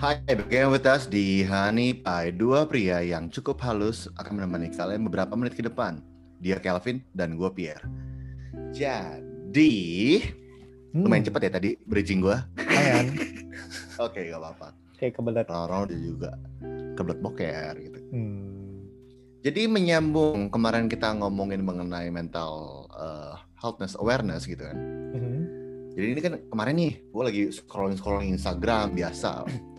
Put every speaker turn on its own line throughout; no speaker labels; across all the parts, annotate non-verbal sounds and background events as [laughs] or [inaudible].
Hai, bagaimana with us di Honey Pie. Dua pria yang cukup halus akan menemani kalian beberapa menit ke depan. Dia Kelvin dan gue Pierre. Jadi,
Hmm,
lumayan cepat ya tadi bridging gue.
lumayan. [laughs]
Oke, gak apa-apa.
Kayak kebelet.
Orang-orang udah juga kebelet boker gitu.
Hmm.
Jadi menyambung kemarin kita ngomongin mengenai mental uh, healthness awareness gitu kan.
Mhm.
Jadi ini kan kemarin nih, gue lagi scrolling scrolling Instagram biasa. [clears throat]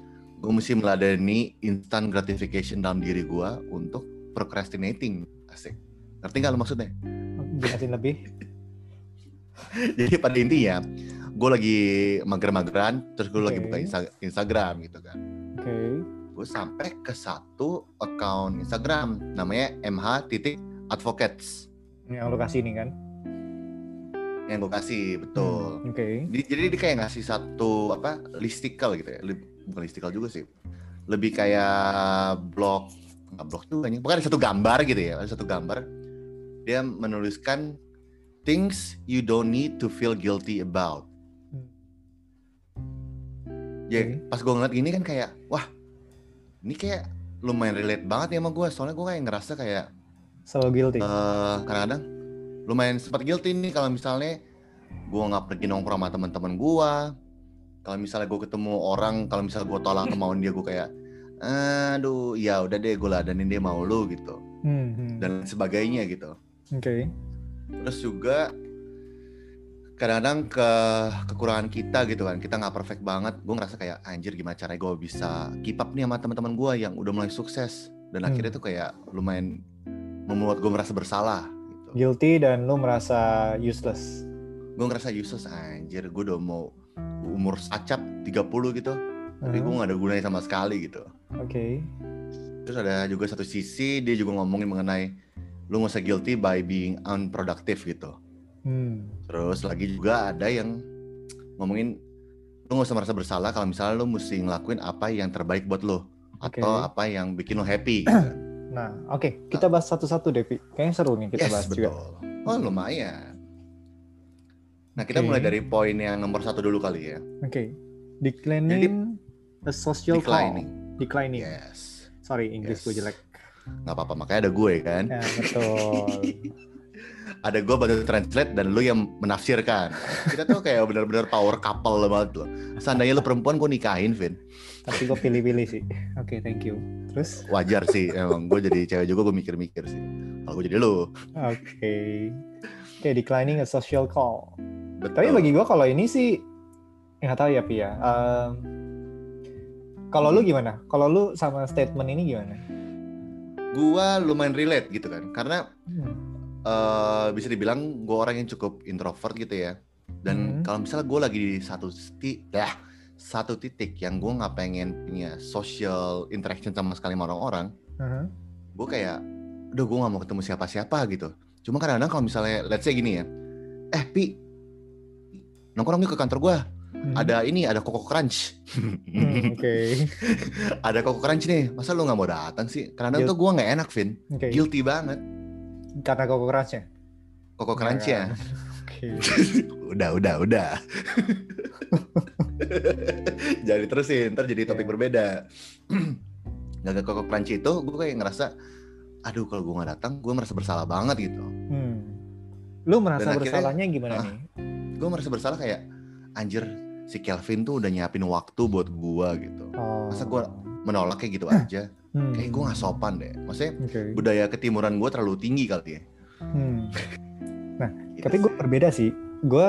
Gue mesti meladeni instant gratification dalam diri gue untuk procrastinating. Asik. Ngerti nggak lo maksudnya?
Jelasin lebih. [laughs]
Jadi pada intinya, gue lagi mager-mageran, terus gue lagi
Oke.
buka Insta- Instagram gitu kan.
Oke.
Gue sampai ke satu account Instagram, namanya mh titik advocates
Yang lo kasih ini kan.
yang gue kasih betul.
Hmm, Oke.
Di- jadi dia kayak ngasih satu apa listicle gitu ya bukan listicle juga sih lebih kayak blog nggak blog juga nih bukan ada satu gambar gitu ya ada satu gambar dia menuliskan things you don't need to feel guilty about
Hmm.
ya
Oke.
pas gue ngeliat gini kan kayak wah ini kayak lumayan relate banget ya sama gue soalnya gue kayak ngerasa kayak
Selalu guilty.
eh kadang-kadang lumayan sempat guilty nih kalau misalnya gue nggak pergi nongkrong sama teman-teman gue kalau misalnya gue ketemu orang kalau misalnya gue tolak kemauan dia gue kayak aduh ya udah deh gue ladenin dia mau lu gitu
Hmm, hmm.
dan sebagainya gitu
Oke.
terus juga kadang-kadang ke kekurangan kita gitu kan kita nggak perfect banget gue ngerasa kayak anjir gimana caranya gue bisa keep up nih sama teman-teman gue yang udah mulai sukses dan
Hmm.
akhirnya tuh kayak lumayan membuat gue merasa bersalah gitu
Guilty dan lu merasa useless.
gue ngerasa useless anjir gue udah mau umur sacap 30 gitu tapi gue
Hmm,
gak ada gunanya sama sekali gitu
Oke.
terus ada juga satu sisi dia juga ngomongin mengenai lu gak usah guilty by being unproductive gitu
Hmm.
terus lagi juga ada yang ngomongin lu gak usah merasa bersalah kalau misalnya lu mesti ngelakuin apa yang terbaik buat lu atau
Oke.
apa yang bikin lu happy gitu. [clears throat]
Nah, oke. Kita bahas satu-satu, Devi. Kayaknya seru nih kita
yes
bahas
betul
juga.
oh lumayan nah kita
Oke.
mulai dari poin yang nomor satu dulu kali ya
Oke. Declining a social
declining
call. Declining.
yes
Sorry, Inggris
Yes.
gue jelek.
nggak apa-apa makanya ada gue kan
Ya, betul. [laughs]
ada gue bantu translate dan lu yang menafsirkan. Kita tuh kayak bener-bener power couple banget loh. Seandainya lu perempuan gue nikahin, Vin.
Tapi gue pilih-pilih sih. Oke, thank you. Terus?
Wajar sih, emang gue jadi cewek juga gue mikir-mikir sih. Kalau gue jadi lu.
Oke. Oke, declining a social call.
Betul.
Tapi bagi gue kalau ini sih nggak tahu ya Pia. ya. Em, kalau lu gimana? Kalau lu sama statement ini gimana?
gue lumayan relate gitu kan. Karena
Hmm.
eh, bisa dibilang gue orang yang cukup introvert gitu ya. Dan
Hmm.
kalau misalnya gue lagi di satu titik, dah satu titik yang gue nggak pengen punya social interaction sama sekali sama orang-orang,
Aha.
gue kayak udah gue nggak mau ketemu siapa-siapa gitu cuma kadang-kadang kalau misalnya let's say gini ya eh pi nongkrong yuk ke kantor gue
Hmm.
ada ini ada koko crunch
Hmm, Oke. [laughs]
ada koko crunch nih masa lu nggak mau datang sih
Guilt.
tuh gue nggak enak Vin
Oke.
guilty banget
Karena koko crunch-nya.
koko crunch ya [laughs]
Oke.
udah udah udah [laughs] jadi terusin ntar jadi topik
Iya.
berbeda [clears throat] Gak koko crunch itu gue kayak ngerasa aduh kalau gue nggak datang gue merasa bersalah banget gitu
Hmm. Lu merasa
Dan akhirnya-
bersalahnya gimana
Hah?
nih?
gue merasa bersalah kayak anjir si Kelvin tuh udah nyiapin waktu buat gue gitu
Oh.
masa gua- menolak kayak gitu aja
Hmm.
kayak gue nggak sopan deh maksudnya
Oke.
budaya ketimuran gue terlalu tinggi kali ya
Hmm. [laughs]
Gitu
Tapi gue berbeda sih. Gue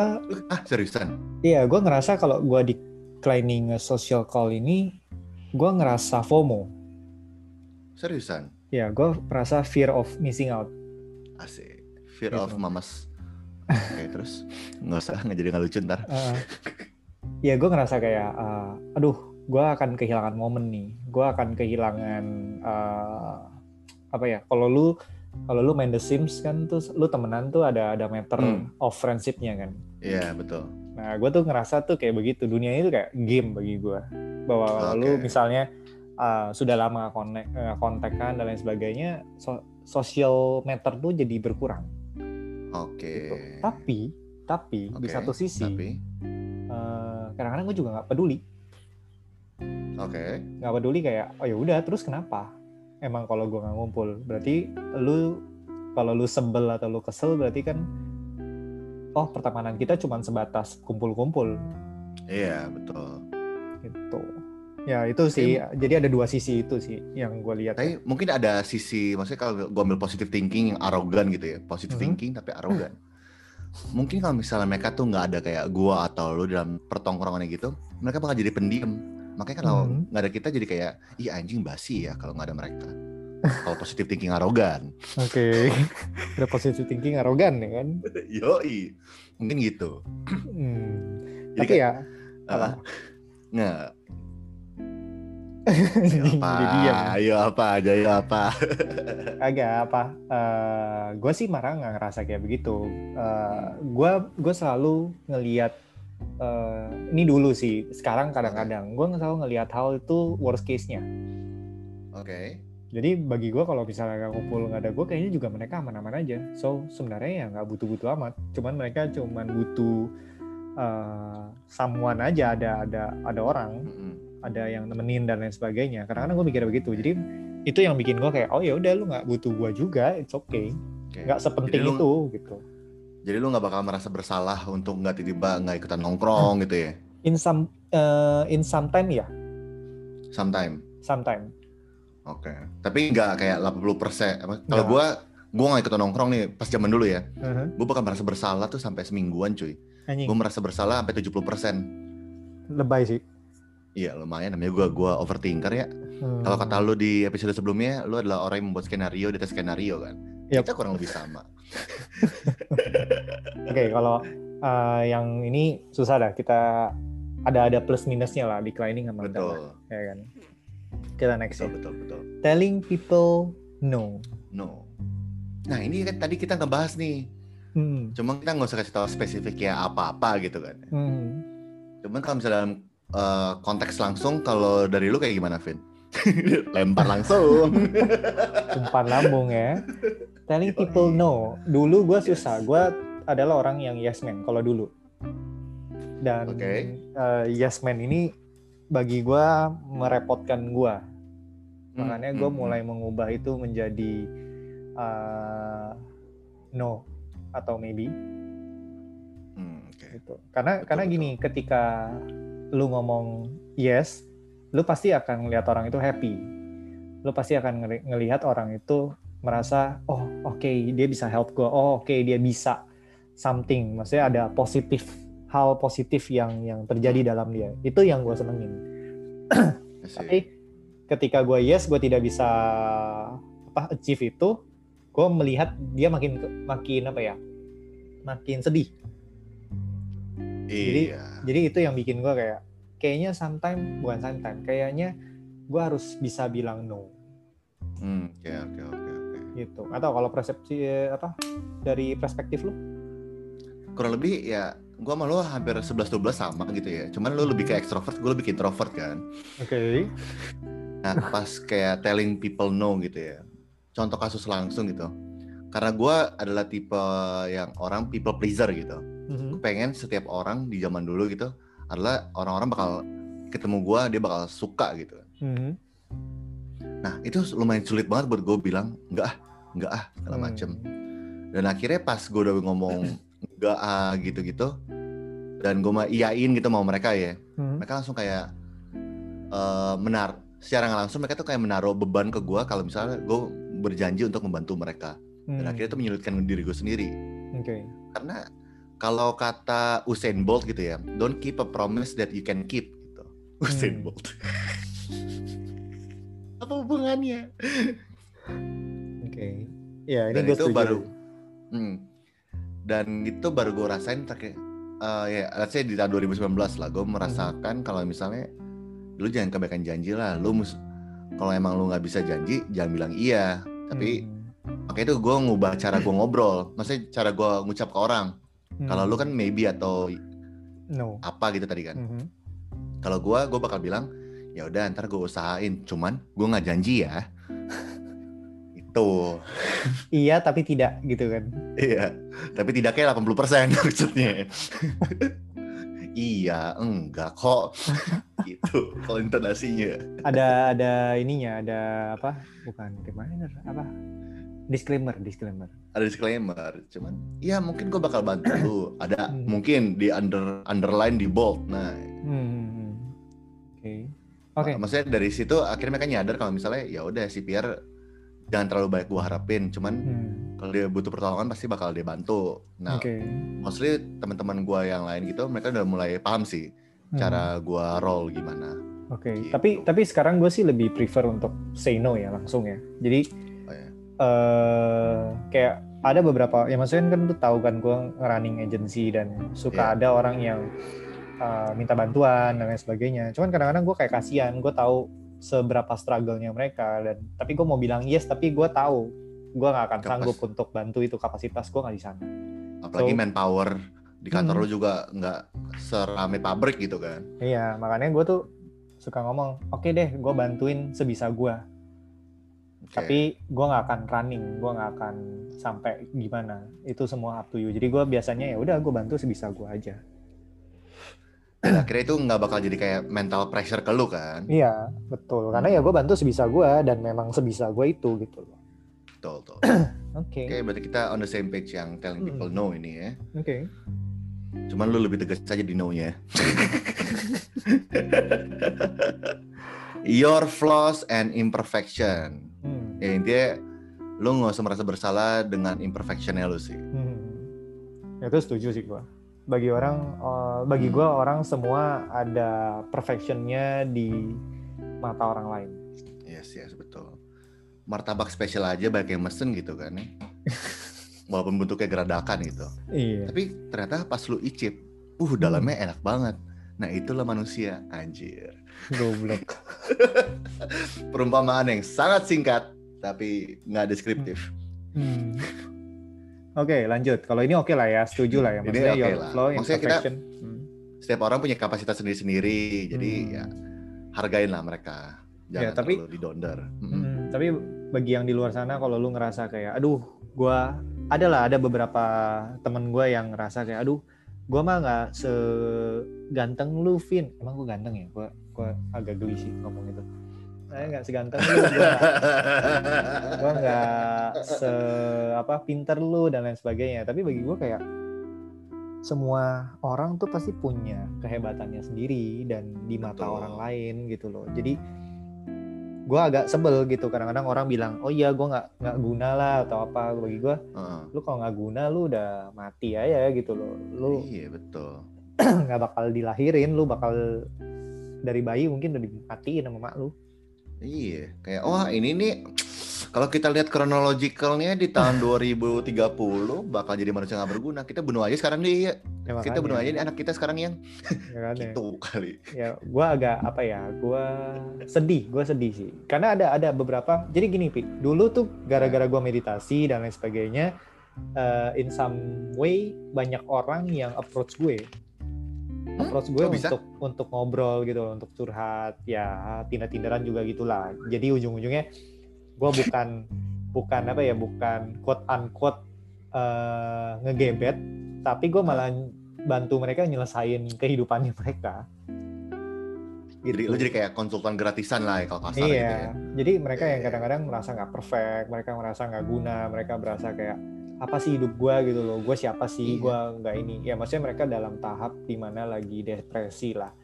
ah seriusan
Iya, gue ngerasa kalau gue declining a social call ini, gue ngerasa FOMO.
seriusan
Ya, gue merasa fear of missing out.
asik fear
Gitu.
of mamas oke terus nggak usah nggak jadi nggak lucu ntar
Uh, ya, gue ngerasa kayak, uh, aduh, gue akan kehilangan momen nih. Gue akan kehilangan uh, apa ya? Kalau lu kalau lu main The Sims kan tuh lu temenan tuh ada ada meter
Hmm.
of friendship-nya kan.
iya betul
Nah, gue tuh ngerasa tuh kayak begitu. Dunia itu kayak game bagi gue. Bahwa
Oke.
lu misalnya uh, sudah lama konek, uh, kontekan dan lain sebagainya, so- social matter tuh jadi berkurang.
oke
Gitu. Tapi, tapi di
Oke,
satu sisi,
tapi
uh, kadang-kadang gue juga nggak peduli.
Oke.
nggak peduli kayak oh ya udah terus kenapa emang kalau gue nggak ngumpul berarti lu kalau lu sebel atau lu kesel berarti kan oh pertemanan kita cuma sebatas kumpul-kumpul
Iya, betul.
Ya itu sih jadi ada dua sisi itu sih yang gue lihat
Tapi mungkin ada sisi, maksudnya kalau gue ambil positive thinking yang arogan gitu ya, positive
Mhm.
thinking tapi arogan. Mungkin kalau misalnya mereka tuh nggak ada kayak gua atau lu dalam pertongkrongannya gitu, mereka bakal jadi pendiam. Makanya kalau
Mhm.
nggak ada kita jadi kayak, ih anjing basi ya kalau nggak ada mereka. kalau positive thinking arogan.
oke [laughs] ada positive thinking arogan ya kan [laughs]
Yoi, mungkin gitu.
Hmm.
Jadi
tapi
kayak,
ya apa?
ah, nggak, [laughs]
Jadi
apa,
diam.
ayo apa, aja, ayo apa.
agak apa? Gue sih marah nggak ngerasa kayak begitu. Gue gue selalu ngelihat eh, ini dulu sih. Sekarang kadang-kadang gue selalu ngelihat hal itu worst case nya
Oke,
jadi bagi gue kalau misalnya nggak kumpul nggak ada gue kayaknya juga mereka aman-aman aja. So sebenarnya ya nggak butuh-butuh amat. Cuman mereka cuman butuh eh, someone aja ada ada ada orang
Mm-mm.
ada yang nemenin dan lain sebagainya kadang-kadang gue mikir begitu jadi itu yang bikin gue kayak oh ya udah lu nggak butuh gue juga it's okay nggak sepenting
Jadi lu-
itu gitu
Jadi lu nggak bakal merasa bersalah untuk nggak tiba-tiba nggak ikutan nongkrong gitu ya?
in some eh, in sometime ya
Sometime.
sometime
Oke. Tapi nggak kayak 80 persen. Kalau gua gua nggak ikutan nongkrong nih pas zaman dulu ya.
Mhm.
Gue bakal merasa bersalah tuh sampai semingguan cuy.
Anjing
Gue merasa bersalah sampai 70 persen.
lebay sih
Iya lumayan namanya gua gua overthinker ya.
Hmm.
Kalau kata lu di episode sebelumnya, lu adalah orang yang membuat skenario di atas skenario kan.
Yap.
Kita kurang lebih sama. [laughs]
oke kalau eh, yang ini susah dah kita ada ada plus minusnya lah declining sama lah,
Betul.
ya kan kita next
Betul
ya
betul betul.
telling people no
No. Nah ini kan tadi kita ngebahas nih.
Hmm.
Cuma kita nggak usah kasih tahu spesifik ya apa-apa gitu kan.
Hmm.
Cuman kalau misalnya dalam eh, konteks langsung, kalau dari lu kayak gimana, Vin? [laughs] Lempar langsung. [laughs]
umpan lambung ya telling people no dulu gue
Yes.
susah gue adalah orang yang yes man kalau dulu dan
Oke.
eh, yes man ini bagi gue merepotkan gue
Hmm,
makanya gue mulai mengubah itu menjadi eh, no atau maybe.
Hmm, oke.
gitu. Karena
Betul,
karena
betul.
gini ketika lu ngomong yes lu pasti akan ngelihat orang itu happy. Lu pasti akan ngeli- ngelihat orang itu merasa oh oke dia bisa help gue oh oke dia bisa something. Maksudnya ada positif hal positif yang yang terjadi dalam dia. Itu yang gue senengin. Tapi ketika gue yes gue tidak bisa apa achieve itu gue melihat dia makin makin apa ya makin sedih jadi-
iya.
jadi itu yang bikin gue kayak kayaknya sometime bukan sometime kayaknya gue harus bisa bilang no
Hmm, oke oke oke oke.
gitu atau kalau persepsi eh, apa dari perspektif lu
Kurang lebih ya gua sama lu hampir 11 12 sama gitu ya. Cuman lu lebih ke extrovert, gue lebih ke introvert kan.
oke
Nah, pas kayak telling people no gitu ya. Contoh kasus langsung gitu. Karena gua adalah tipe yang orang people pleaser gitu.
Mhm.
pengen setiap orang di zaman dulu gitu adalah orang-orang bakal ketemu gua dia bakal suka gitu.
Mhm.
Nah itu lumayan sulit banget buat gue bilang enggak ah, enggak ah segala
Hmm.
macem. Dan akhirnya pas gue udah ngomong enggak ah gitu-gitu dan gue mah iyain gitu mau mereka ya,
Mhm.
mereka langsung kayak eh menar secara nggak langsung mereka tuh kayak menaruh beban ke gue kalau misalnya gue berjanji untuk membantu mereka dan
Hmm.
akhirnya itu menyulitkan diri gue sendiri
oke
karena kalau kata Usain Bolt gitu ya, don't keep a promise that you can keep gitu. Usain
Hmm.
Bolt. [laughs] Apa hubungannya?
oke ya ini
Dan
gue
itu
setuju
baru Hmm. Dan itu baru gue rasain terakhir eh, ya, let's say di tahun 2019 lah, gue merasakan kalau misalnya lu jangan kebaikan janji lah, lu mus kalau emang lu nggak bisa janji, jangan bilang iya. Tapi
Hmm.
makanya itu gue ngubah cara gue ngobrol, maksudnya cara gue ngucap ke orang.
Hmm.
Kalau lu kan maybe atau
no
apa gitu tadi kan.
Mhm.
Kalau gua, gua bakal bilang, ya udah ntar gue usahain. Cuman gue nggak janji ya. [laughs] Itu.
iya tapi tidak gitu kan
Iya. Tapi tidak kayak 80% maksudnya. [laughs] iya, enggak kok. [laughs] gitu kalau intonasinya.
ada ada ininya ada apa bukan reminder apa disclaimer disclaimer
Ada disclaimer, cuman ya mungkin gue bakal bantu lu. [coughs] Ada
Hmm.
mungkin di under underline di bold. Nah,
Hmm, hmm, hmm. oke oke
mak- maksudnya dari situ akhirnya mereka nyadar kalau misalnya ya udah si Pierre jangan terlalu banyak gua harapin, cuman
Hmm,
dia butuh pertolongan pasti bakal dia bantu. Nah,
oke
mostly teman-teman gua yang lain gitu mereka udah mulai paham sih
Hmm,
cara gua roll gimana.
oke
gitu.
tapi tapi sekarang gue sih lebih prefer untuk say no ya langsung ya jadi
Oh, ya.
eh kayak ada beberapa ya maksudnya kan lu tahu kan gue ngerunning agency dan suka
Iya.
ada orang yang eh, minta bantuan dan lain sebagainya cuman kadang-kadang gue kayak kasihan gue tahu seberapa struggle-nya mereka dan tapi gue mau bilang yes tapi gue tahu gue nggak akan
Kapas-
sanggup untuk bantu itu kapasitas gue nggak di sana
Apalagi
So-
manpower di kantor
Hmm.
lu juga nggak serame pabrik gitu kan.
iya makanya gue tuh suka ngomong oke deh gue bantuin sebisa gue
Oke.
tapi gue nggak akan running gue nggak akan sampai gimana itu semua up to you jadi gue biasanya ya udah gue bantu sebisa gue aja
Dan akhirnya itu nggak bakal jadi kayak mental pressure ke lu kan.
Iya, betul. Karena ya gue bantu sebisa gue dan memang sebisa gue itu gitu loh.
Betul, betul. [clears throat]
Oke.
Oke, berarti kita on the same page yang telling people
Hmm.
no ini ya.
Oke.
Cuman lu lebih tegas saja di no-nya. [laughs] Your flaws and imperfection.
Hmm.
Ya intinya lu nggak usah merasa bersalah dengan imperfectionnya lu sih.
Hmm. Itu setuju sih gue. Bagi orang, eh, bagi
Hmm.
gue orang semua ada perfectionnya di mata orang lain.
Yes, yes, betul. Martabak spesial aja banyak yang mesen gitu kan ya. [laughs] Walaupun bentuknya geradakan gitu.
Iya.
Tapi ternyata pas lu icip, uh dalamnya enak banget. Nah itulah manusia, anjir.
Goblok. [laughs]
Perumpamaan yang sangat singkat, tapi nggak deskriptif.
Hmm. Oke, lanjut. Kalau ini oke lah ya, setuju lah ya.
Ini
Maksudnya
oke
your
lah.
flow,
Maksudnya kita-.
Hmm.
Setiap orang punya kapasitas sendiri-sendiri, jadi
Hmm.
ya hargain lah mereka. Jangan
Ya, tapi-
terlalu didonder. Mm-mm.
Hmm, tapi bagi yang di luar sana kalau lu ngerasa kayak aduh gua ada lah ada beberapa temen gue yang ngerasa kayak aduh gua mah nggak seganteng lu Vin. Emang gua ganteng ya? Gua gua agak geli sih ngomong itu. Saya nggak seganteng lu [laughs] gua nggak- se apa pinter lu dan lain sebagainya. Tapi bagi gua kayak semua orang tuh pasti punya kehebatannya sendiri dan di mata
Betul.
orang lain gitu loh. Jadi gue agak sebel gitu. Kadang-kadang orang bilang oh iya gue nggak nggak guna lah atau apa. Bagi gue
Heeh.
lu kalau nggak guna lu udah mati aja gitu loh. Lu
Iya betul. [clears throat]
nggak bakal dilahirin. Lu bakal dari bayi mungkin udah dimatiin sama mak lu.
Iya, kayak wah ini nih kalau kita lihat kronologikalnya di tahun 2030 bakal jadi manusia nggak berguna. Kita bunuh aja sekarang nih. ya. Kita bunuh aja nih anak kita sekarang yang
ya kan, ya.
gitu kali.
ya gue agak apa ya gue sedih gue sedih sih karena ada ada beberapa jadi gini pi dulu tuh gara-gara gue meditasi dan lain sebagainya eh, in some way banyak orang yang approach gue
Hmm,
approach gue
kok bisa?
untuk untuk ngobrol gitu untuk curhat ya tindak-tindaran juga gitulah jadi ujung-ujungnya gue bukan bukan apa ya bukan quote unquote eh, ngegebet tapi gue malah bantu mereka nyelesain kehidupannya [laughs] mereka
Jadi lu jadi kayak konsultan gratisan lah ya kalau kasar
iya,
gitu ya.
jadi mereka yang
Iya.
kadang-kadang merasa nggak perfect, mereka merasa nggak guna, mereka merasa kayak apa sih hidup gua gitu loh, gue siapa sih,
Iya.
gua nggak ini. Ya maksudnya mereka dalam tahap di mana lagi depresi lah.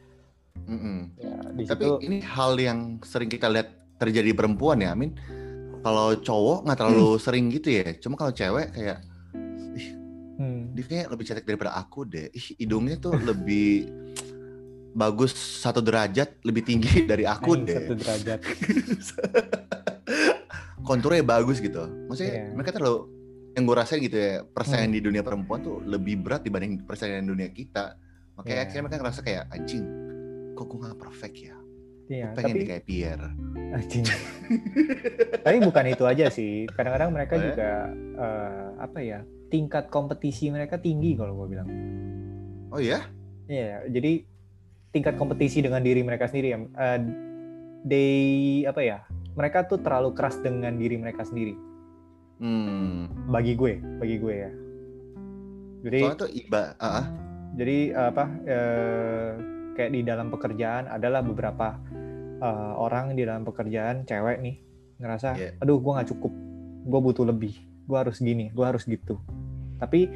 Mm-mm.
Ya, di
Tapi
situ
ini hal yang sering kita lihat terjadi di perempuan ya, Amin. Kalau cowok nggak terlalu sering gitu ya. Cuma kalau cewek kayak
hmm,
dia kayak lebih cantik daripada aku deh. Ih, hidungnya tuh lebih bagus satu derajat lebih tinggi [laughs] dari aku
anjing
deh.
satu derajat. [laughs]
Konturnya bagus gitu. Maksudnya
Iya.
mereka terlalu yang gue rasain gitu ya persaingan
Hmm.
di dunia perempuan tuh lebih berat dibanding persaingan di dunia kita. Makanya
Iya.
akhirnya mereka ngerasa kayak anjing, kok gue gak perfect ya?
Iya,
Pengen
tapi
kayak Pierre. [laughs]
tapi bukan itu aja sih. Kadang-kadang mereka
Oh ya?
juga eh, apa ya tingkat kompetisi mereka tinggi kalau gue bilang.
Oh ya?
Iya, jadi tingkat kompetisi dengan diri mereka sendiri ya. eh, they apa ya? Mereka tuh terlalu keras dengan diri mereka sendiri.
Hmm.
Bagi gue, bagi gue ya. Jadi
Soalnya tuh iba, ah, ah.
jadi apa? eh, kayak di dalam pekerjaan adalah beberapa uh, orang di dalam pekerjaan cewek nih ngerasa
Iya.
aduh gue nggak cukup gue butuh lebih gue harus gini gue harus gitu tapi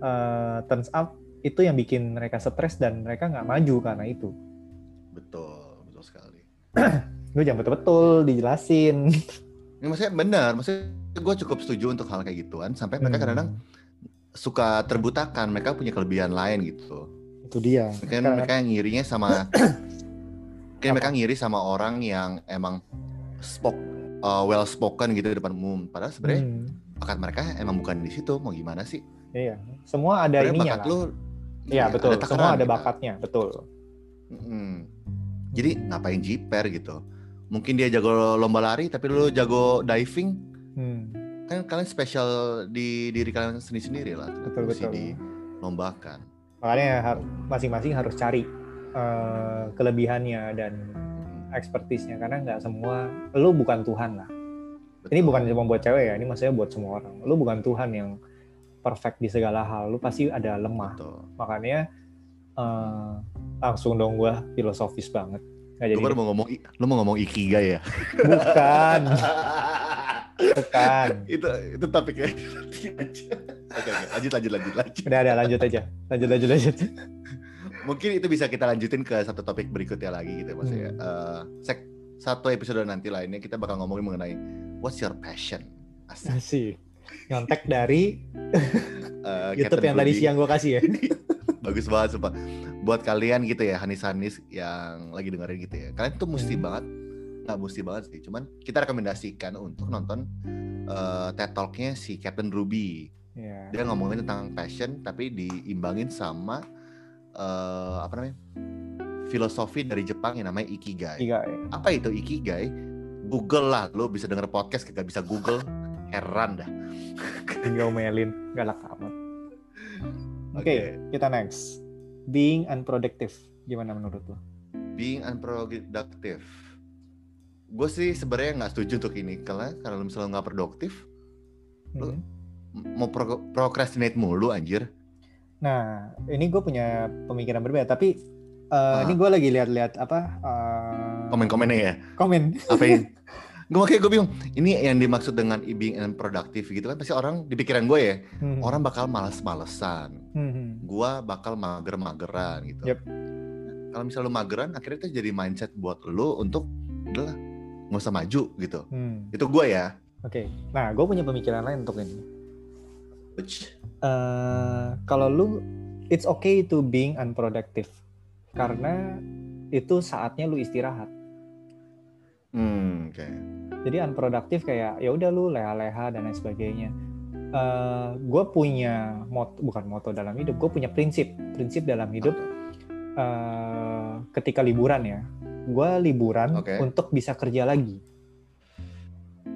uh, turns out itu yang bikin mereka stres dan mereka nggak maju karena itu
Betul, betul sekali.
gue jangan betul-betul dijelasin
Ini maksudnya benar, maksudnya gue cukup setuju untuk hal kayak gituan. Sampai mereka
Hmm,
kadang-kadang suka terbutakan, mereka punya kelebihan lain gitu.
Itu dia
Mungkin
Karena-
mereka yang ngirinya sama, [clears throat] mungkin mereka ngiri sama orang yang emang spoke, uh, well spoken gitu di depan umum. Padahal sebenarnya
Hmm,
bakat mereka emang bukan di situ. Mau gimana sih?
iya semua ada
Sebenarnya
ininya
bakat
lah
lu,
iya betul
takaran
semua ada
gitu.
bakatnya betul
Mm-mm. Jadi ngapain jiper gitu? Mungkin dia jago lomba lari, tapi lu jago diving,
Hmm,
kan kalian spesial di diri kalian sendiri-sendiri lah.
betul betul
dilombakan.
Makanya masing-masing harus cari eh, kelebihannya dan
Mm,
expertise-nya. Karena nggak semua lu bukan Tuhan lah. Ini
betul.
bukan cuma buat cewek ya ini maksudnya buat semua orang. Lu bukan Tuhan yang perfect di segala hal lu pasti ada lemah.
Betul.
makanya eh, langsung dong gua filosofis banget. Nggak jadi
Gue baru mau ngomong, lu mau ngomong ikigai ya?
bukan. [laughs] Bukan.
Itu itu topiknya. [laughs] Aja. Oke oke, lanjut lanjut lanjut lanjut.
udah ada lanjut aja lanjut lanjut lanjut
Mungkin itu bisa kita lanjutin ke satu topik berikutnya lagi gitu maksudnya.
Hmm.
Eh, sek satu episode nanti lainnya kita bakal ngomongin mengenai what's your passion. Asik.
sih nyontek dari [laughs]
Eh,
YouTube
Captain
yang tadi
Rudy.
siang gua kasih ya [laughs]
Bagus banget sumpah. Buat kalian gitu ya, Hanis-Hanis yang lagi dengerin gitu ya. Kalian tuh mesti
Hmm.
banget nggak mesti banget sih, cuman kita rekomendasikan untuk nonton eh, TED Talk-nya si Captain Ruby.
Ya
Dia ngomongin tentang passion tapi diimbangin sama eh, apa namanya? filosofi dari Jepang yang namanya Ikigai.
ya.
Apa itu Ikigai? Google lah, lo bisa denger podcast kagak bisa Google, heran dah. [laughs]
tinggal melin galak amat [laughs] oke kita next being unproductive gimana menurut lo
being unproductive gue sih sebenarnya nggak setuju untuk ini karena kalau misalnya nggak produktif
Hmm.
Mau pro- procrastinate mulu anjir
Nah, ini gue punya pemikiran berbeda, tapi uh,
Ah.
ini gue lagi lihat-lihat apa uh,
komen-komennya ya
komen.
apa yang [laughs] gue makanya gue bingung ini yang dimaksud dengan being unproductive gitu kan pasti orang di pikiran gue ya
Hmm.
orang bakal males-malesan
Hmm, hmm.
gue bakal mager-mageran gitu
Yep.
kalau misalnya lu mageran akhirnya itu jadi mindset buat lu untuk udahlah nggak usah maju gitu
Hmm.
itu gue ya
Oke. Nah, gue punya pemikiran lain untuk ini.
Which-
Uh, kalau lu, it's okay to being unproductive, karena itu saatnya lu istirahat.
hmm oke
Jadi unproductive kayak ya udah lu leha-leha dan lain sebagainya. gue punya moto, bukan moto dalam hidup, gue punya prinsip, prinsip dalam hidup. eh, ketika liburan ya, gue liburan
Oke.
untuk bisa kerja lagi.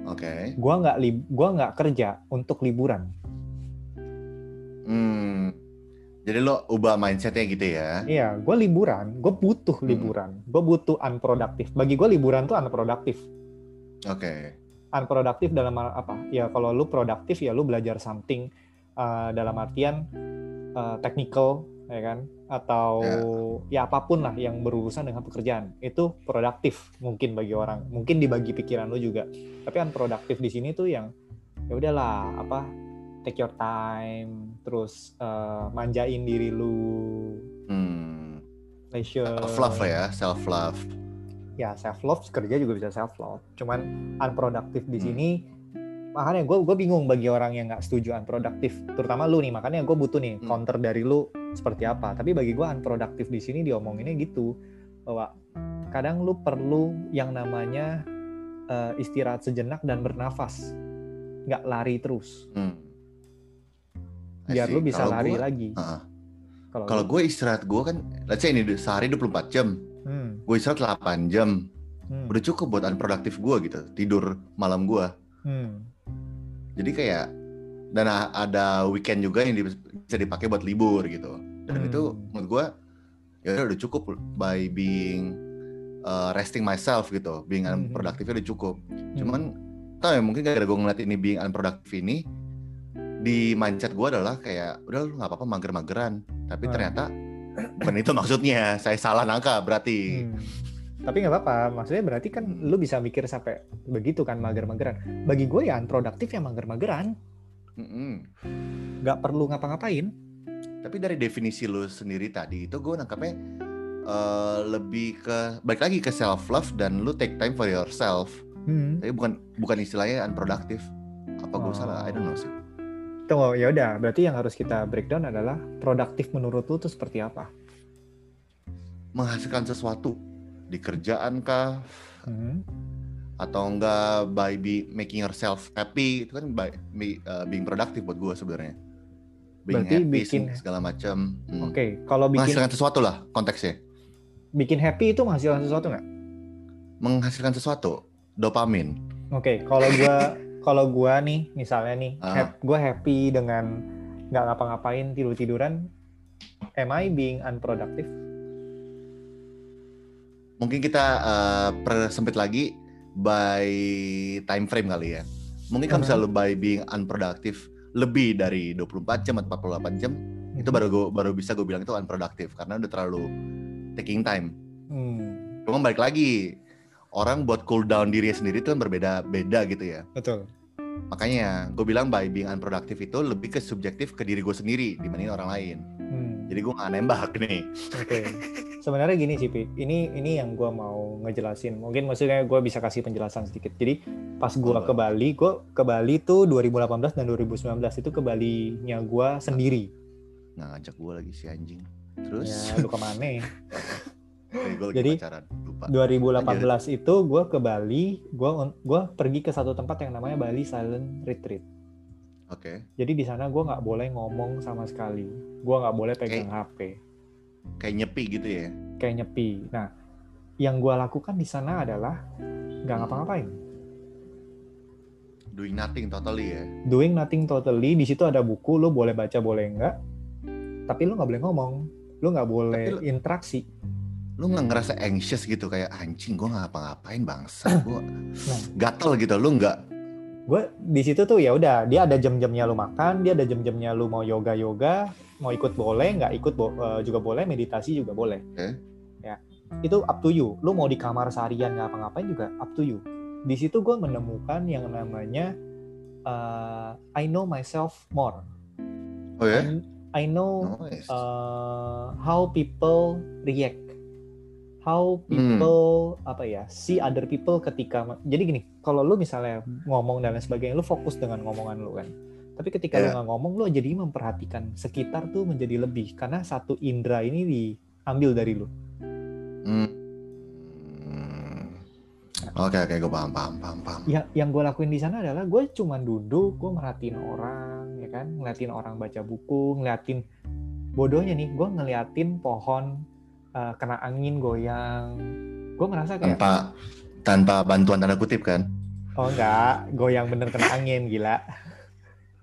oke
Gue nggak gua nggak kerja untuk liburan.
Hmm. Jadi lo ubah mindsetnya gitu ya?
Iya, gue liburan, gue butuh
Hmm.
liburan, gue butuh unproductive. Bagi gue liburan tuh unproductive.
Oke.
Unproductive dalam apa? Ya kalau lu produktif ya lu belajar something uh, dalam artian uh, technical, ya kan? Atau ya apa pun lah yang berurusan dengan pekerjaan itu produktif mungkin bagi orang, mungkin dibagi pikiran lu juga. Tapi unproductive di sini tuh yang ya udahlah apa take your time, terus uh, manjain diri lu,
Hmm. Self love lah ya, self love.
ya self love kerja juga bisa self love cuman unproductive di
Hmm.
sini makanya gue gue bingung bagi orang yang nggak setuju unproductive terutama lu nih makanya gue butuh nih
Hmm.
counter dari lu seperti apa tapi bagi gue unproductive di sini diomonginnya gitu bahwa kadang lu perlu yang namanya eh, istirahat sejenak dan bernafas nggak lari terus
Hmm.
Biar lu bisa
Kalau
lari
gua-
lagi
Heeh.
kalau
gue istirahat gue kan, let's say ini sehari 24 jam,
hmm,
gue istirahat 8 jam,
hmm,
udah cukup buat unproduktif gue gitu, tidur malam gue.
hmm,
Jadi kayak dan ada weekend juga yang bisa dipakai buat libur gitu. Dan
Hmm.
itu menurut gue ya udah cukup by being uh, resting myself gitu, being
Hmm.
unproductive udah cukup.
hmm.
Cuman tau ya mungkin gara-gara gue ngeliat ini being unproductive ini di mindset gue adalah kayak udah lu nggak apa-apa mager-mageran tapi
Hmm.
ternyata bukan itu maksudnya. [laughs] Saya salah nangka berarti.
Hmm. Tapi nggak apa-apa, maksudnya berarti kan lu bisa mikir sampai begitu kan mager-mageran. Bagi gue ya unproduktif ya mager-mageran. Nggak perlu ngapa-ngapain.
Tapi dari definisi lu sendiri tadi itu gue nangkapnya eh, lebih ke balik lagi ke self love dan lu take time for yourself.
Hmm.
Tapi bukan bukan istilahnya unproductive. Apa gue
Oh.
salah? I don't know sih.
Tunggu, ya udah. Berarti yang harus kita breakdown adalah produktif menurut lu tuh seperti apa?
Menghasilkan sesuatu di kerjaan kah
Hmm.
atau enggak by be, making yourself happy itu kan by, be- uh, being productive buat gue sebenarnya. Being
Berarti
happy
bikin-
segala macam. Hmm.
Oke, kalau bikin
Menghasilkan sesuatu lah konteksnya.
bikin happy itu menghasilkan sesuatu nggak?
Menghasilkan sesuatu, dopamin.
Oke, kalau gua [laughs] kalau gua nih misalnya nih,
Ah.
hap- gua happy dengan nggak ngapa-ngapain tidur tiduran, am I being unproductive?
Mungkin kita uh, persempit lagi by time frame kali ya. Mungkin kalau
Mhm.
misalnya lu by being unproductive lebih dari 24 jam atau 48 jam, itu baru gua, baru bisa gue bilang itu unproductive karena udah terlalu taking time.
Hmm,
Cuma balik lagi, orang buat cool down diri sendiri itu kan berbeda-beda gitu ya.
betul.
Makanya gue bilang by being unproductive itu lebih ke subjektif ke diri gue sendiri dibanding orang lain.
Hmm,
Jadi gue nggak nembak nih.
Oke. Sebenarnya gini sih, Pi. Ini ini yang gua mau ngejelasin. Mungkin maksudnya gua bisa kasih penjelasan sedikit. Jadi pas gua
Boleh.
ke Bali, gua ke Bali tuh 2018 dan 2019 itu ke Bali-nya gua sendiri.
Nggak ngajak gue lagi si anjing. Terus,
Ya, lu ke mana? [laughs]
gue lagi
jadi,
pacaran. Lupa.
2018 itu gue ke Bali, gue gua pergi ke satu tempat yang namanya Bali Silent Retreat.
Oke.
Jadi di sana gue nggak boleh ngomong sama sekali, gue nggak boleh pegang HP,
Kayak nyepi gitu ya.
kayak nyepi. Nah, yang gue lakukan di sana adalah nggak ngapa-ngapain,
Doing nothing totally ya.
doing nothing totally. Di situ ada buku, lo boleh baca boleh enggak, tapi lo nggak boleh ngomong, lo nggak boleh
Tapi
interaksi.
Lu nggak ngerasa anxious gitu kayak anjing gue nggak ngapa-ngapain bangsa. [clears throat] Gue
Nah.
gatel gitu. Lu nggak
gue di situ tuh ya udah dia ada jam-jamnya lu makan dia ada jam-jamnya lu mau yoga yoga mau ikut boleh nggak ikut bo- eh, juga boleh meditasi juga boleh
Oke.
ya itu up to you lu mau di kamar seharian nggak apa-ngapain juga up to you di situ gue menemukan yang namanya eh, I know myself more
Oh ya?
I, I know
Nice.
uh, how people react, how
Hmm.
people apa ya see other people ketika jadi gini, kalau lu misalnya ngomong dan lain sebagainya, lu fokus dengan ngomongan lu kan. Tapi ketika lu
Yeah.
nggak ngomong, lu jadi memperhatikan sekitar tuh menjadi lebih karena satu indera ini diambil dari lu.
Hmm. Oke oke gue paham paham paham paham.
Ya, yang gue lakuin di sana adalah gue cuman duduk, gue merhatiin orang, ya kan, ngeliatin orang baca buku, ngeliatin bodohnya nih, gue ngeliatin pohon uh, kena angin goyang, gue merasa kayak
Tanpa tanpa bantuan tanda kutip kan?
oh enggak, goyang bener kena [laughs] angin gila.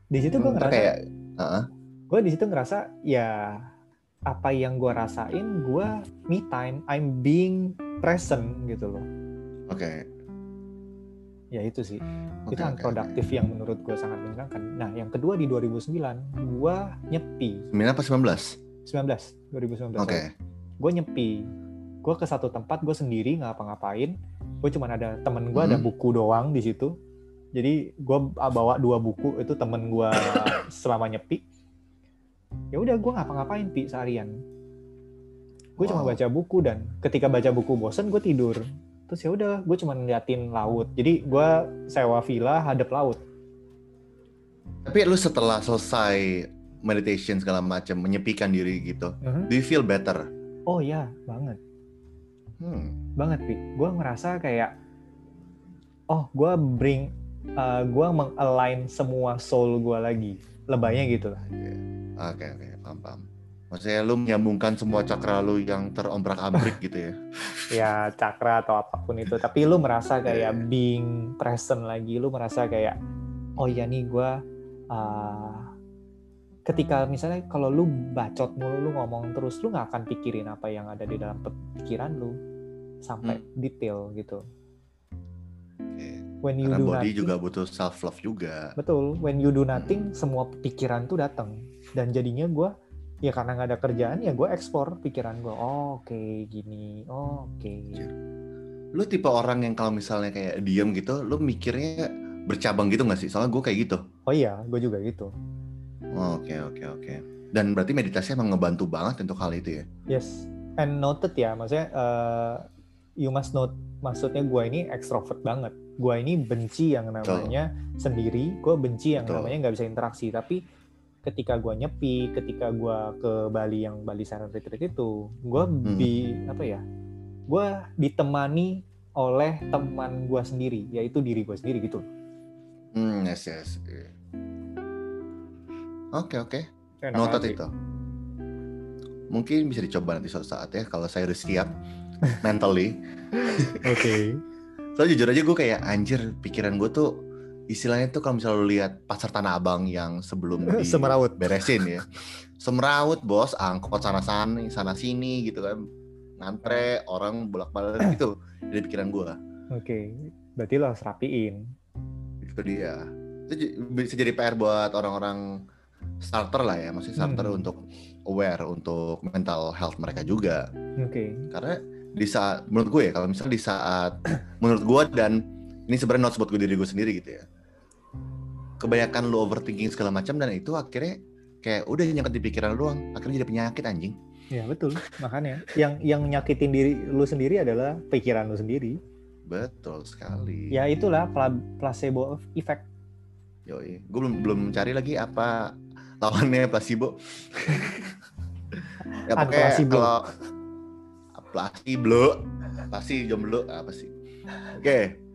Di situ gue ngerasa,
kayak Heeh.
gue di situ ngerasa ya apa yang gue rasain, gue me time, I'm being present gitu loh.
Oke.
Ya itu sih.
Oke,
itu
oke,
unproductive yang menurut gue sangat menyenangkan. Nah, yang kedua di 2009, gue nyepi.
oke. 9 apa 19?
19, 2019.
Oke.
Gue nyepi. Gue ke satu tempat, gue sendiri nggak apa-ngapain. Gue cuma ada temen gue ada
Hmm.
buku doang di situ. Jadi gue bawa dua buku itu temen gue [coughs] selama nyepi. Ya udah gue ngapa-ngapain pi seharian. Gue cuma
Wow.
baca buku dan ketika baca buku bosen gue tidur. Terus ya udah gue cuma ngeliatin laut. Jadi gue sewa villa hadap laut.
Tapi lu setelah selesai meditation segala macam menyepikan diri gitu,
Mhm.
do you feel better?
Oh ya banget.
Hmm.
banget pi gue ngerasa kayak oh gue bring uh, gue mengalign semua soul gue lagi lebaynya gitu lah
Oke oke paham paham. Maksudnya lu menyambungkan semua cakra lu yang terombrak-abrik [laughs] gitu ya?
ya cakra atau apa pun itu tapi lu merasa kayak
Iya.
being present lagi lu merasa kayak oh ya nih gue uh, ketika misalnya kalau lu bacot mulu lu ngomong terus lu nggak akan pikirin apa yang ada di dalam pikiran lu sampai detail gitu.
Oke.
when you
Karena
do
body
nothing,
juga butuh self love juga.
Betul, when you do nothing, semua pikiran tuh datang. Dan jadinya gue ya karena nggak ada kerjaan ya gue ekspor pikiran gue oh, oke okay, gini. Oh, oke. Okay.
lu tipe orang yang kalau misalnya kayak diem gitu lu mikirnya bercabang gitu nggak sih? Soalnya gue kayak gitu.
Oh iya gue juga gitu
oke oke oke. Dan berarti meditasi emang ngebantu banget untuk hal itu ya?
Yes. And noted ya maksudnya uh, you must note maksudnya gue ini ekstrovert banget. Gue ini benci yang namanya Betul. sendiri gue benci yang Betul. namanya nggak bisa interaksi. Tapi ketika gue nyepi ketika gue ke Bali yang Bali Silent Retreat itu gue hmm. di apa ya gue ditemani oleh teman gue sendiri yaitu diri gue sendiri gitu.
Hmm yes yes oke oke notat itu mungkin bisa dicoba nanti suatu saat ya kalau saya udah siap mentally [laughs]
oke okay.
soalnya jujur aja gue kayak anjir pikiran gue tuh istilahnya tuh kalau misalnya lu lihat pasar Tanah Abang yang sebelum di [laughs]
semerawut
beresin ya. Semerawut bos, angkot sana sini, sana sini gitu kan. Ngantre, orang bolak-balik [coughs] gitu dari pikiran gua.
Oke, okay. berarti lo harus rapiin.
Itu dia. Itu bisa jadi PR buat orang-orang starter lah ya, maksudnya starter hmm. untuk aware untuk mental health mereka juga.
Oke. Okay.
Karena di saat menurut gue ya kalau misalnya di saat [clears throat] menurut gue dan ini sebenarnya notes buat gue diri gue sendiri gitu ya kebanyakan lu overthinking segala macam dan itu akhirnya kayak udah nyangkut di pikiran lu doang akhirnya jadi penyakit anjing
ya betul makanya yang yang nyakitin diri lu sendiri adalah pikiran lu sendiri
betul sekali
ya itulah placebo effect
yoi gue belum belum cari lagi apa lawannya placebo [laughs] ya pokoknya kalau placebo pasti jomblo apa sih oke okay.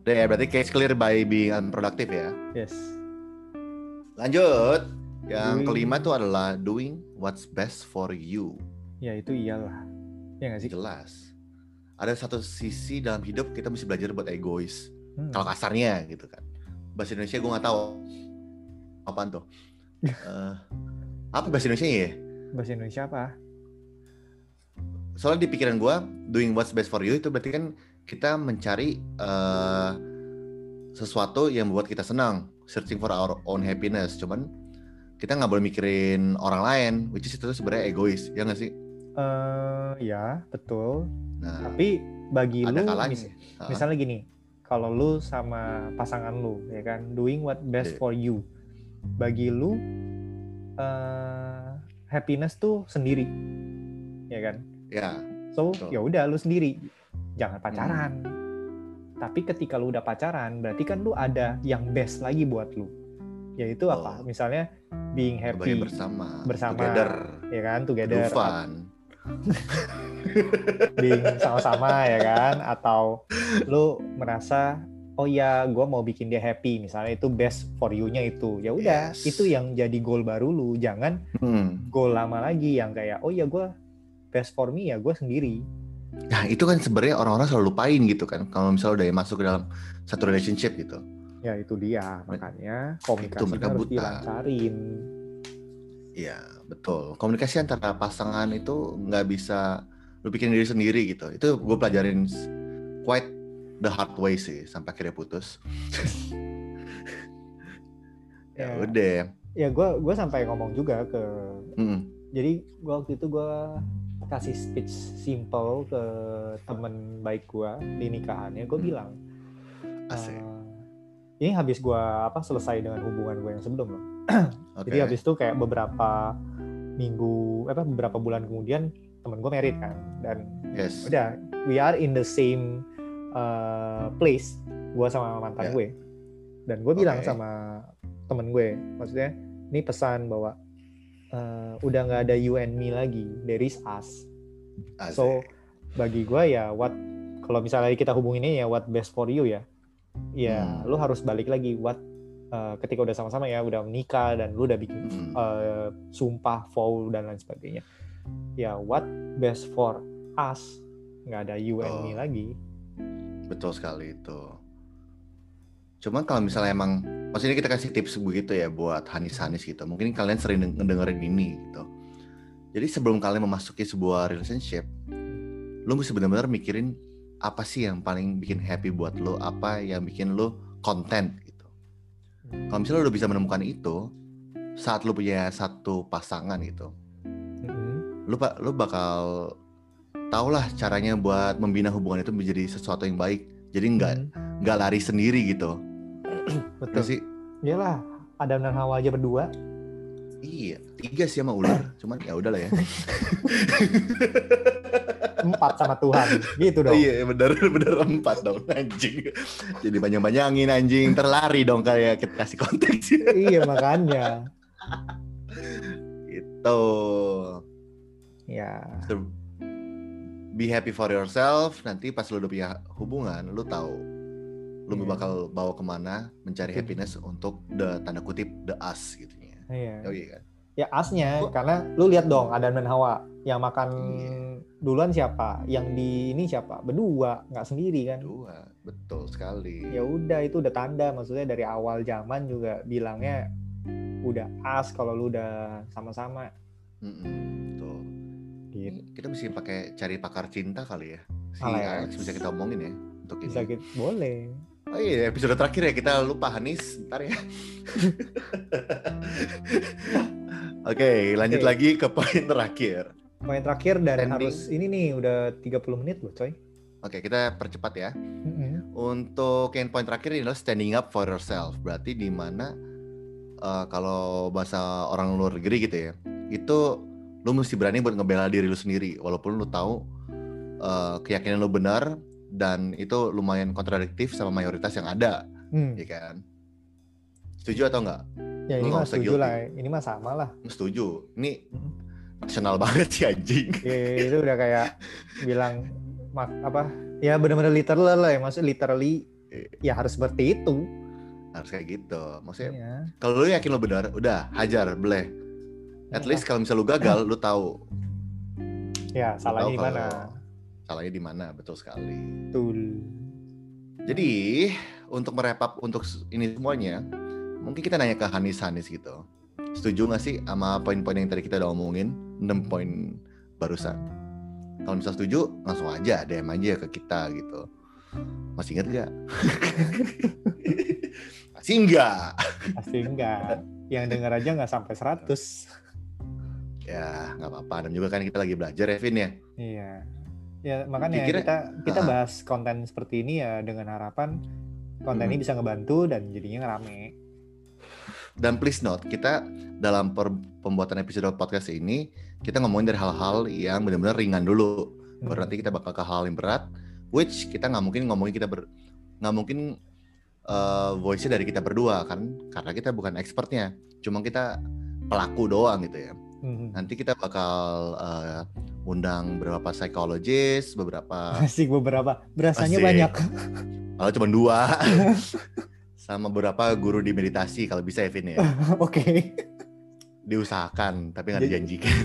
Udah ya, berarti case clear by being unproductive ya.
Yes.
Lanjut. Yang doing... kelima tuh adalah doing what's best for you.
Ya itu iyalah. Ya nggak sih?
Jelas. Ada satu sisi dalam hidup kita mesti belajar buat egois. Hmm. Kalau kasarnya gitu kan. Bahasa Indonesia gue nggak tahu apaan tuh. Uh, apa bahasa Indonesia ya?
Bahasa Indonesia apa?
Soalnya di pikiran gue, doing what's best for you itu berarti kan kita mencari uh, sesuatu yang membuat kita senang, searching for our own happiness. Cuman kita nggak boleh mikirin orang lain, which is itu sebenarnya egois, ya nggak sih?
Uh, ya betul. Nah, Tapi bagi lu, mis uh. misalnya gini, kalau lu sama pasangan lu, ya kan, doing what best yeah. for you, bagi lu uh, happiness tuh sendiri, ya kan?
Ya.
So ya udah lu sendiri jangan pacaran. Hmm. Tapi ketika lu udah pacaran, berarti kan lu ada yang best lagi buat lu. Yaitu oh. apa? Misalnya being happy
bersama,
bersama,
together,
ya kan, together,
fun. [laughs]
being sama-sama ya kan, atau lu merasa oh ya gue mau bikin dia happy misalnya itu best for you-nya itu ya udah yes. itu yang jadi goal baru lu jangan hmm. goal lama lagi yang kayak oh ya gue best for me ya gue sendiri
Nah itu kan sebenarnya orang-orang selalu lupain gitu kan kalau misalnya udah masuk ke dalam satu relationship gitu.
Ya itu dia makanya komunikasi itu mereka harus buta. dilancarin.
Iya betul komunikasi antara pasangan itu nggak bisa lu bikin diri sendiri gitu. Itu gue pelajarin quite the hard way sih sampai akhirnya putus. [laughs] ya, ya udah.
Ya gue gue sampai ngomong juga ke. Mm. Jadi gue waktu itu gue kasih speech simple ke temen baik gue di nikahannya gue hmm. bilang
Asik.
Uh, ini habis gue apa selesai dengan hubungan gue yang sebelum loh okay. [clears throat] jadi habis itu kayak beberapa minggu apa beberapa bulan kemudian temen gue merit kan dan
yes.
udah we are in the same uh, place gue sama mantan yeah. gue dan gue bilang okay. sama temen gue maksudnya ini pesan bahwa uh, udah nggak ada you and me lagi there is us Asik. so bagi gue ya what kalau misalnya kita hubunginnya ya what best for you ya ya hmm. lu harus balik lagi what uh, ketika udah sama-sama ya udah menikah dan lu udah bikin hmm. uh, sumpah vow dan lain sebagainya ya what best for us nggak ada you and me oh. lagi
betul sekali itu cuman kalau misalnya emang maksudnya kita kasih tips begitu ya buat Hanis-Hanis gitu. Mungkin kalian sering ngedengerin ini gitu. Jadi sebelum kalian memasuki sebuah relationship, lo mesti benar-benar mikirin apa sih yang paling bikin happy buat lo, apa yang bikin lo content gitu. Kalau misalnya lo udah bisa menemukan itu, saat lo punya satu pasangan gitu, lu pak lu bakal tau lah caranya buat membina hubungan itu menjadi sesuatu yang baik. Jadi nggak
Hmm.
nggak lari sendiri gitu. [clears throat]
Betul.
Sih?
Iyalah Adam dan Hawa aja berdua.
Iya tiga sih sama ular. [clears throat] Cuman ya udah lah ya.
Empat sama Tuhan. Gitu dong.
Iya bener [laughs] bener empat dong anjing. Jadi banyak banyakin anjing. Terlari dong kayak kita kasih konteks.
Iya makanya.
Itu
ya
be happy for yourself nanti pas lu udah punya hubungan lu tahu lu
Iya.
bakal bawa ke mana
mencari
happiness untuk the tanda kutip the us gitu ya
iya.
Oh iya kan?
Ya asnya
Gua-
karena lu lihat dong Adam dan Hawa yang makan
Iya.
duluan siapa? Yang di ini siapa? Berdua nggak sendiri kan?
Dua betul sekali.
Ya udah itu udah tanda maksudnya dari awal zaman juga bilangnya udah as kalau lu udah sama-sama.
Mm-mm, betul
gitu
kita mesti pakai cari pakar cinta kali ya si
Alex.
Alex bisa kita omongin ya untuk ini
bisa gitu boleh
oh iya episode terakhir ya kita lupa Hanis ntar ya [laughs] oke lanjut
Oke.
lagi ke poin terakhir
poin terakhir dan harus ini nih udah 30 menit loh coy
oke kita percepat ya
Mm-mm.
Untuk yang poin terakhir ini adalah standing up for yourself. Berarti di mana eh, kalau bahasa orang luar negeri gitu ya, itu lu mesti berani buat ngebela diri lu sendiri, walaupun lu tahu eh, keyakinan lu benar dan itu lumayan kontradiktif sama mayoritas yang ada,
Hmm.
ya kan? Setuju atau enggak?
ya ini
Lu
mah setuju
guilty.
lah ini mah sama lah
Setuju. Ini
Hmm.
nasional [laughs] banget sih anjing.
Ya, itu udah kayak bilang mak apa ya benar-benar literal lah ya maksud literally ya harus seperti itu
Harus kayak gitu. Maksudnya
ya.
kalau lu yakin lu benar, udah hajar, boleh. At least kalau misalnya lu gagal, lu tahu
ya salahnya di mana
salahnya di mana betul sekali.
betul
Jadi untuk merepap untuk ini semuanya, mungkin kita nanya ke Hanis Hanis gitu. Setuju nggak sih sama poin-poin yang tadi kita udah omongin 6 poin barusan? Kalau misalnya setuju, langsung aja DM aja ke kita gitu. Masih inget gak? [laughs] Masih enggak.
pasti enggak yang denger aja nggak sampai 100
Ya nggak apa-apa. Dan juga kan kita lagi belajar ya Vin ya.
iya ya makanya
Dikira-
kita kita
Ah.
bahas konten seperti ini ya dengan harapan konten ini
Hmm.
bisa ngebantu dan jadinya ngerame
Dan please note, kita dalam per- pembuatan episode podcast ini, kita ngomongin dari hal-hal yang benar-benar ringan dulu. Baru
Hmm.
nanti kita bakal ke hal yang berat, which kita nggak mungkin ngomongin kita ber, nggak mungkin uh, voice-nya dari kita berdua kan, karena kita bukan expertnya, cuma kita pelaku doang gitu ya.
Hmm.
Nanti kita bakal uh, undang beberapa psikologis, beberapa [laughs]
asik beberapa berasanya
Asik.
banyak
kalau cuma dua, [laughs] sama beberapa guru di meditasi kalau bisa Evin ya. [laughs]
oke
Diusahakan, tapi nggak dijanjikan.